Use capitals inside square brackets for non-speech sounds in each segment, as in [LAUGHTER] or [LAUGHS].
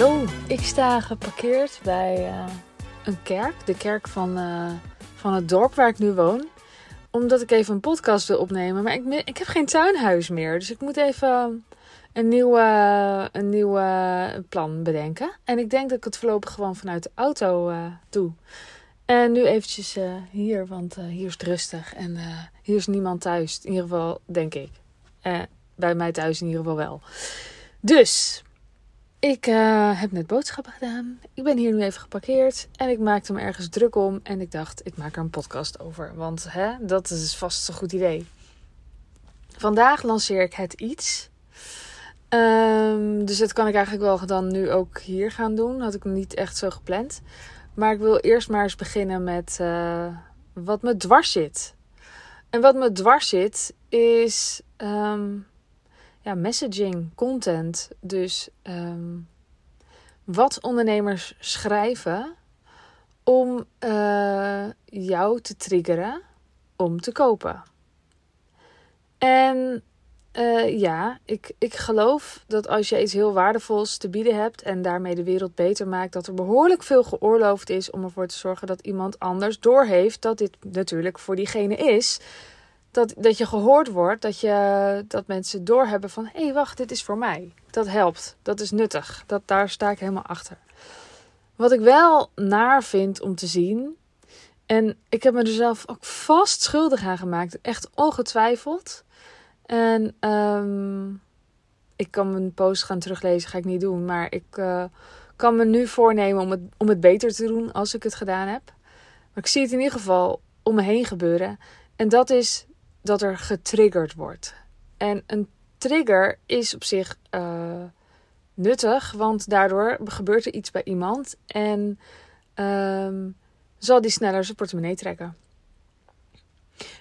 Hallo, ik sta geparkeerd bij uh, een kerk, de kerk van, uh, van het dorp waar ik nu woon. Omdat ik even een podcast wil opnemen. Maar ik, ik heb geen tuinhuis meer, dus ik moet even een nieuw een nieuwe plan bedenken. En ik denk dat ik het voorlopig gewoon vanuit de auto uh, doe. En nu eventjes hier, want hier is het rustig en hier is niemand thuis. In ieder geval, denk ik. bij mij thuis in ieder geval wel. Dus, ik heb net boodschappen gedaan. Ik ben hier nu even geparkeerd en ik maakte me ergens druk om. En ik dacht, ik maak er een podcast over, want hè, dat is vast een goed idee. Vandaag lanceer ik het iets. Um, dus dat kan ik eigenlijk wel dan nu ook hier gaan doen. Had ik niet echt zo gepland. Maar ik wil eerst maar eens beginnen met uh, wat me dwars zit. En wat me dwars zit is um, ja, messaging, content. Dus um, wat ondernemers schrijven om uh, jou te triggeren om te kopen. En uh, ja, ik, ik geloof dat als je iets heel waardevols te bieden hebt en daarmee de wereld beter maakt, dat er behoorlijk veel geoorloofd is om ervoor te zorgen dat iemand anders doorheeft dat dit natuurlijk voor diegene is. Dat, dat je gehoord wordt, dat, je, dat mensen doorhebben van hé, hey, wacht, dit is voor mij. Dat helpt, dat is nuttig, dat, daar sta ik helemaal achter. Wat ik wel naar vind om te zien, en ik heb me er zelf ook vast schuldig aan gemaakt, echt ongetwijfeld en um, ik kan mijn post gaan teruglezen, ga ik niet doen. Maar ik uh, kan me nu voornemen om het, om het beter te doen als ik het gedaan heb. Maar ik zie het in ieder geval om me heen gebeuren. En dat is dat er getriggerd wordt. En een trigger is op zich uh, nuttig, want daardoor gebeurt er iets bij iemand en um, zal die sneller zijn portemonnee trekken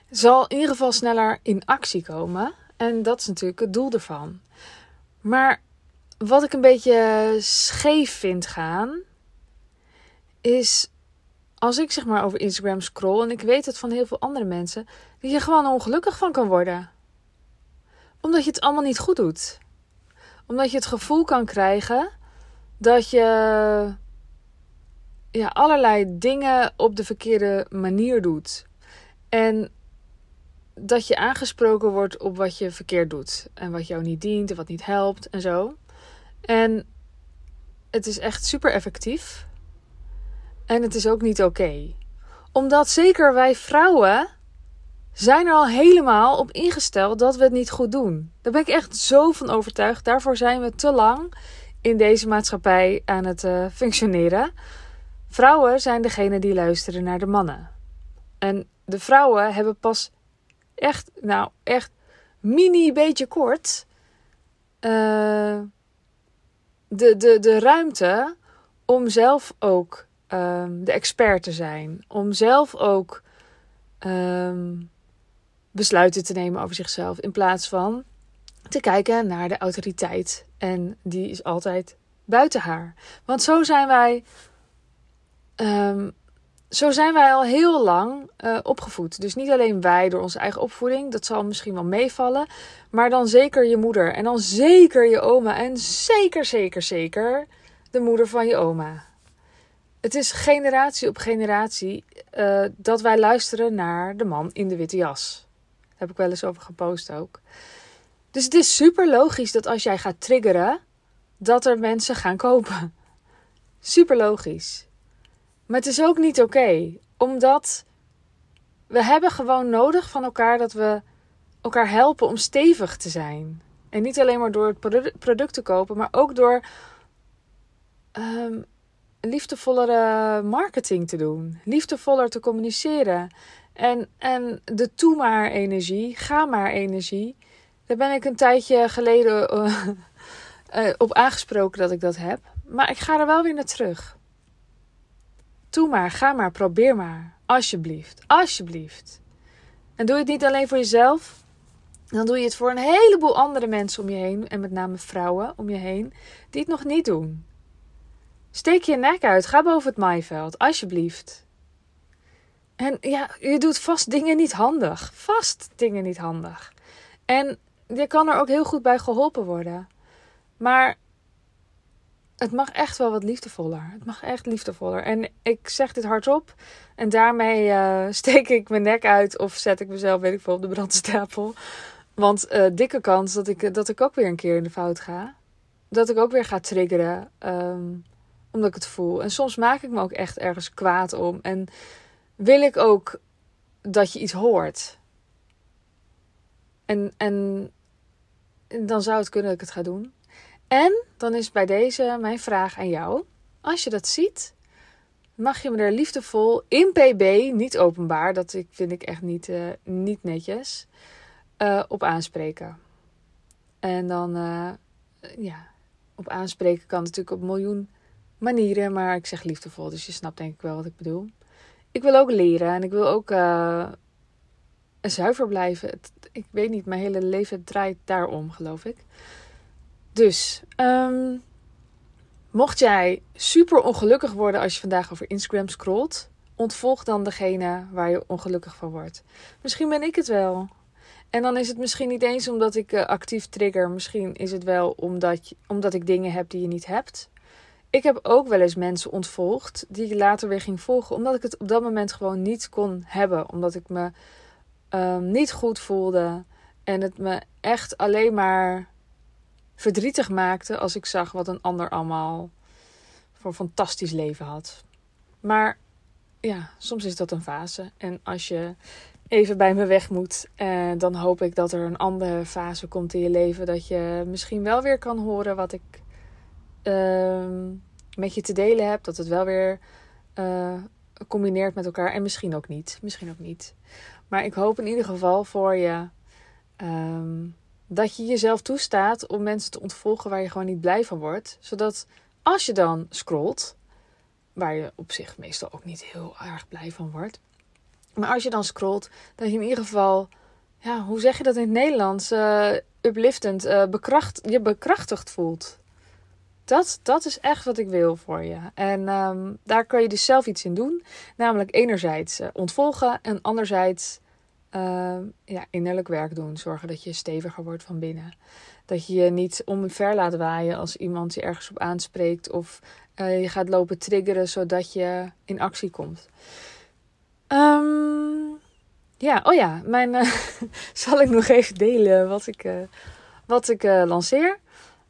zal in ieder geval sneller in actie komen. En dat is natuurlijk het doel ervan. Maar wat ik een beetje scheef vind gaan, is als ik zeg maar over Instagram scroll en ik weet het van heel veel andere mensen, dat je gewoon ongelukkig van kan worden. Omdat je het allemaal niet goed doet. Omdat je het gevoel kan krijgen dat je ja, allerlei dingen op de verkeerde manier doet. En dat je aangesproken wordt op wat je verkeerd doet. En wat jou niet dient en wat niet helpt en zo. En het is echt super effectief. En het is ook niet oké. Omdat zeker wij vrouwen zijn er al helemaal op ingesteld dat we het niet goed doen. Daar ben ik echt zo van overtuigd. Daarvoor zijn we te lang in deze maatschappij aan het uh, functioneren. Vrouwen zijn degene die luisteren naar de mannen. En de vrouwen hebben pas echt, nou echt mini beetje kort uh, de, de, de ruimte om zelf ook um, de expert te zijn. Om zelf ook um, besluiten te nemen over zichzelf. In plaats van te kijken naar de autoriteit. En die is altijd buiten haar. Want zo zijn wij um, zo zijn wij al heel lang uh, opgevoed. Dus niet alleen wij door onze eigen opvoeding, dat zal misschien wel meevallen, maar dan zeker je moeder en dan zeker je oma en zeker, zeker, zeker de moeder van je oma. Het is generatie op generatie uh, dat wij luisteren naar de man in de witte jas. Daar heb ik wel eens over gepost ook. Dus het is super logisch dat als jij gaat triggeren, dat er mensen gaan kopen. [LAUGHS] Super logisch. Maar het is ook niet oké, omdat we hebben gewoon nodig van elkaar dat we elkaar helpen om stevig te zijn. En niet alleen maar door het product te kopen, maar ook door um, liefdevollere marketing te doen, liefdevoller te communiceren. En, en de toe maar energie, ga maar energie. Daar ben ik een tijdje geleden uh, uh, [LAUGHS] op aangesproken dat ik dat heb. Maar ik ga er wel weer naar terug. Doe maar, ga maar, probeer maar. Alsjeblieft, alsjeblieft. En doe je het niet alleen voor jezelf, dan doe je het voor een heleboel andere mensen om je heen. En met name vrouwen om je heen, die het nog niet doen. Steek je nek uit, ga boven het maaiveld, alsjeblieft. En ja, je doet vast dingen niet handig. Vast dingen niet handig. En je kan er ook heel goed bij geholpen worden. Maar het mag echt wel wat liefdevoller. Het mag echt liefdevoller. En ik zeg dit hardop. En daarmee uh, steek ik mijn nek uit. Of zet ik mezelf, weet ik veel, op de brandstapel. Want uh, dikke kans dat ik, dat ik ook weer een keer in de fout ga. Dat ik ook weer ga triggeren. Um, omdat ik het voel. En soms maak ik me ook echt ergens kwaad om. En wil ik ook dat je iets hoort. En, en, dan zou het kunnen dat ik het ga doen. En dan is bij deze mijn vraag aan jou. Als je dat ziet, mag je me er liefdevol in PB, niet openbaar, dat vind ik echt niet, uh, niet netjes, uh, op aanspreken. En dan, uh, ja, op aanspreken kan natuurlijk op miljoen manieren, maar ik zeg liefdevol, dus je snapt denk ik wel wat ik bedoel. Ik wil ook leren en ik wil ook zuiver blijven. Ik weet niet, mijn hele leven draait daarom, geloof ik. Dus, um, mocht jij super ongelukkig worden als je vandaag over Instagram scrolt, ontvolg dan degene waar je ongelukkig van wordt. Misschien ben ik het wel. En dan is het misschien niet eens omdat ik uh, actief trigger. Misschien is het wel omdat, je, omdat ik dingen heb die je niet hebt. Ik heb ook wel eens mensen ontvolgd die ik later weer ging volgen. Omdat ik het op dat moment gewoon niet kon hebben. Omdat ik me um, niet goed voelde. En het me echt alleen maar verdrietig maakte als ik zag wat een ander allemaal voor een fantastisch leven had. Maar ja, soms is dat een fase. En als je even bij me weg moet, eh, dan hoop ik dat er een andere fase komt in je leven. Dat je misschien wel weer kan horen wat ik uh, met je te delen heb. Dat het wel weer uh, combineert met elkaar. En misschien ook niet. Misschien ook niet. Maar ik hoop in ieder geval voor je. Um, dat je jezelf toestaat om mensen te ontvolgen waar je gewoon niet blij van wordt. Zodat als je dan scrolt, waar je op zich meestal ook niet heel erg blij van wordt. Maar als je dan scrolt, dat je in ieder geval, ja, hoe zeg je dat in het Nederlands? Uh, upliftend, uh, bekracht, je bekrachtigd voelt. Dat, dat is echt wat ik wil voor je. En um, daar kun je dus zelf iets in doen. Namelijk enerzijds uh, ontvolgen en anderzijds uh, ja, innerlijk werk doen. Zorgen dat je steviger wordt van binnen. Dat je je niet omver laat waaien als iemand je ergens op aanspreekt. Of uh, je gaat lopen triggeren zodat je in actie komt. Um, ja, oh ja, mijn, uh, [LAUGHS] zal ik nog even delen wat ik, wat ik lanceer.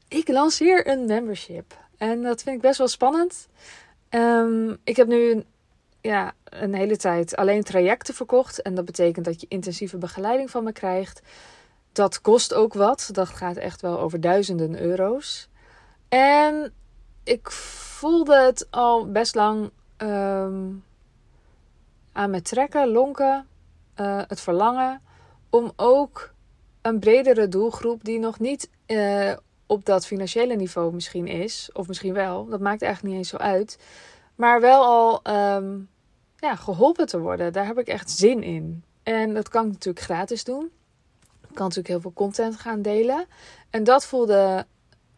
Ik lanceer een membership. En dat vind ik best wel spannend. Um, ik heb nu ja, een hele tijd alleen trajecten verkocht. En dat betekent dat je intensieve begeleiding van me krijgt. Dat kost ook wat. Dat gaat echt wel over duizenden euro's. En ik voelde het al best lang um, aan me trekken, lonken, uh, het verlangen om ook een bredere doelgroep die nog niet uh, op dat financiële niveau misschien is, of misschien wel, dat maakt eigenlijk niet eens zo uit maar wel al um, ja, geholpen te worden. Daar heb ik echt zin in. En dat kan ik natuurlijk gratis doen. Ik kan natuurlijk heel veel content gaan delen. En dat voelde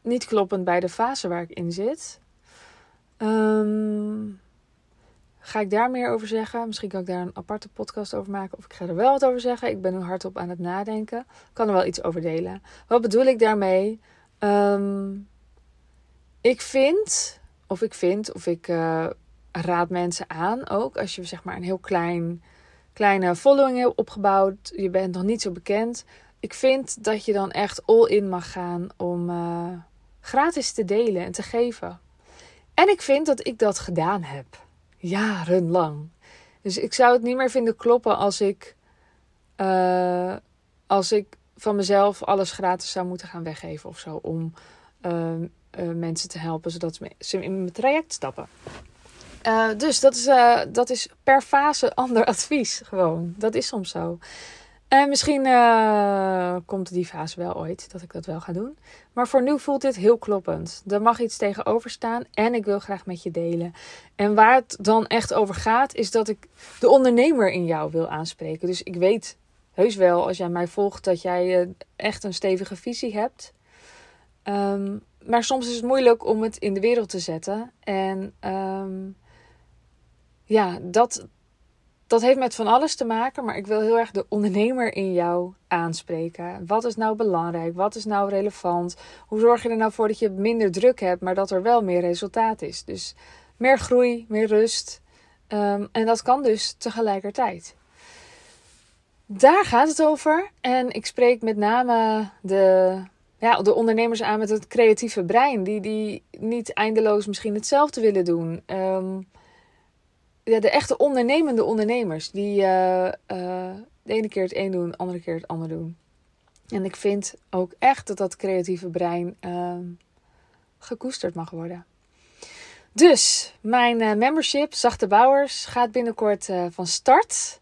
niet kloppend bij de fase waar ik in zit. Um, ga ik daar meer over zeggen? Misschien kan ik daar een aparte podcast over maken. Of ik ga er wel wat over zeggen. Ik ben nu hardop aan het nadenken. Ik kan er wel iets over delen. Wat bedoel ik daarmee? Um, ik vind of ik vind, of ik uh, raad mensen aan ook. Als je zeg maar een heel klein, kleine following hebt opgebouwd. Je bent nog niet zo bekend. Ik vind dat je dan echt all in mag gaan om uh, gratis te delen en te geven. En ik vind dat ik dat gedaan heb. Jarenlang. Dus ik zou het niet meer vinden kloppen als ik, uh, als ik van mezelf alles gratis zou moeten gaan weggeven of zo. Om uh, uh, mensen te helpen, zodat ze in mijn traject stappen. Uh, dus dat is, uh, dat is per fase [LAUGHS] ander advies gewoon. Dat is soms zo. En misschien komt die fase wel ooit dat ik dat wel ga doen. Maar voor nu voelt dit heel kloppend. Er mag iets tegenover staan en ik wil graag met je delen. En waar het dan echt over gaat, is dat ik de ondernemer in jou wil aanspreken. Dus ik weet heus wel, als jij mij volgt, dat jij echt een stevige visie hebt. Um, maar soms is het moeilijk om het in de wereld te zetten. En um, ja, dat, dat heeft met van alles te maken, maar ik wil heel erg de ondernemer in jou aanspreken. Wat is nou belangrijk? Wat is nou relevant? Hoe zorg je er nou voor dat je minder druk hebt, maar dat er wel meer resultaat is? Dus meer groei, meer rust. Ehm, en dat kan dus tegelijkertijd. Daar gaat het over. En ik spreek met name de, ja, de ondernemers aan met het creatieve brein, die, die niet eindeloos misschien hetzelfde willen doen. Um, ja, de echte ondernemende ondernemers. Die uh, uh, de ene keer het een doen, de andere keer het ander doen. En ik vind ook echt dat dat creatieve brein uh, gekoesterd mag worden. Dus mijn uh, membership, Zachte Bouwers, gaat binnenkort van start.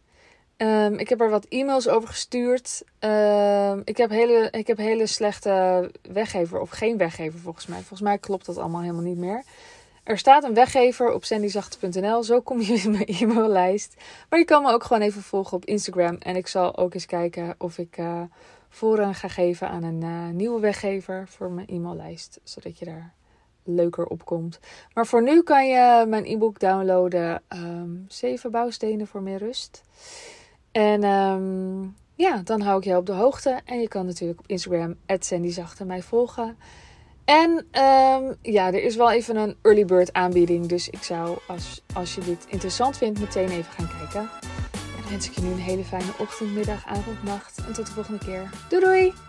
Um, ik heb er wat e-mails over gestuurd. Um, ik, heb hele, ik heb hele slechte weggever, of geen weggever volgens mij. Volgens mij klopt dat allemaal helemaal niet meer. Er staat een weggever op sandyzachte.nl. Zo kom je in mijn [LAUGHS] e-maillijst. Maar je kan me ook gewoon even volgen op Instagram. En ik zal ook eens kijken of ik uh, voorrang ga geven aan een uh, nieuwe weggever voor mijn e-maillijst. Zodat je daar leuker op komt. Maar voor nu kan je mijn e-book downloaden. Um, 7 bouwstenen voor meer rust. En um, ja, dan hou ik je op de hoogte. En je kan natuurlijk op Instagram, sandyzachte, mij volgen. En um, ja, er is wel even een early bird aanbieding. Dus ik zou, als, als je dit interessant vindt, meteen even gaan kijken. En dan wens ik je nu een hele fijne ochtend, middag, avond, nacht. En tot de volgende keer. Doei doei!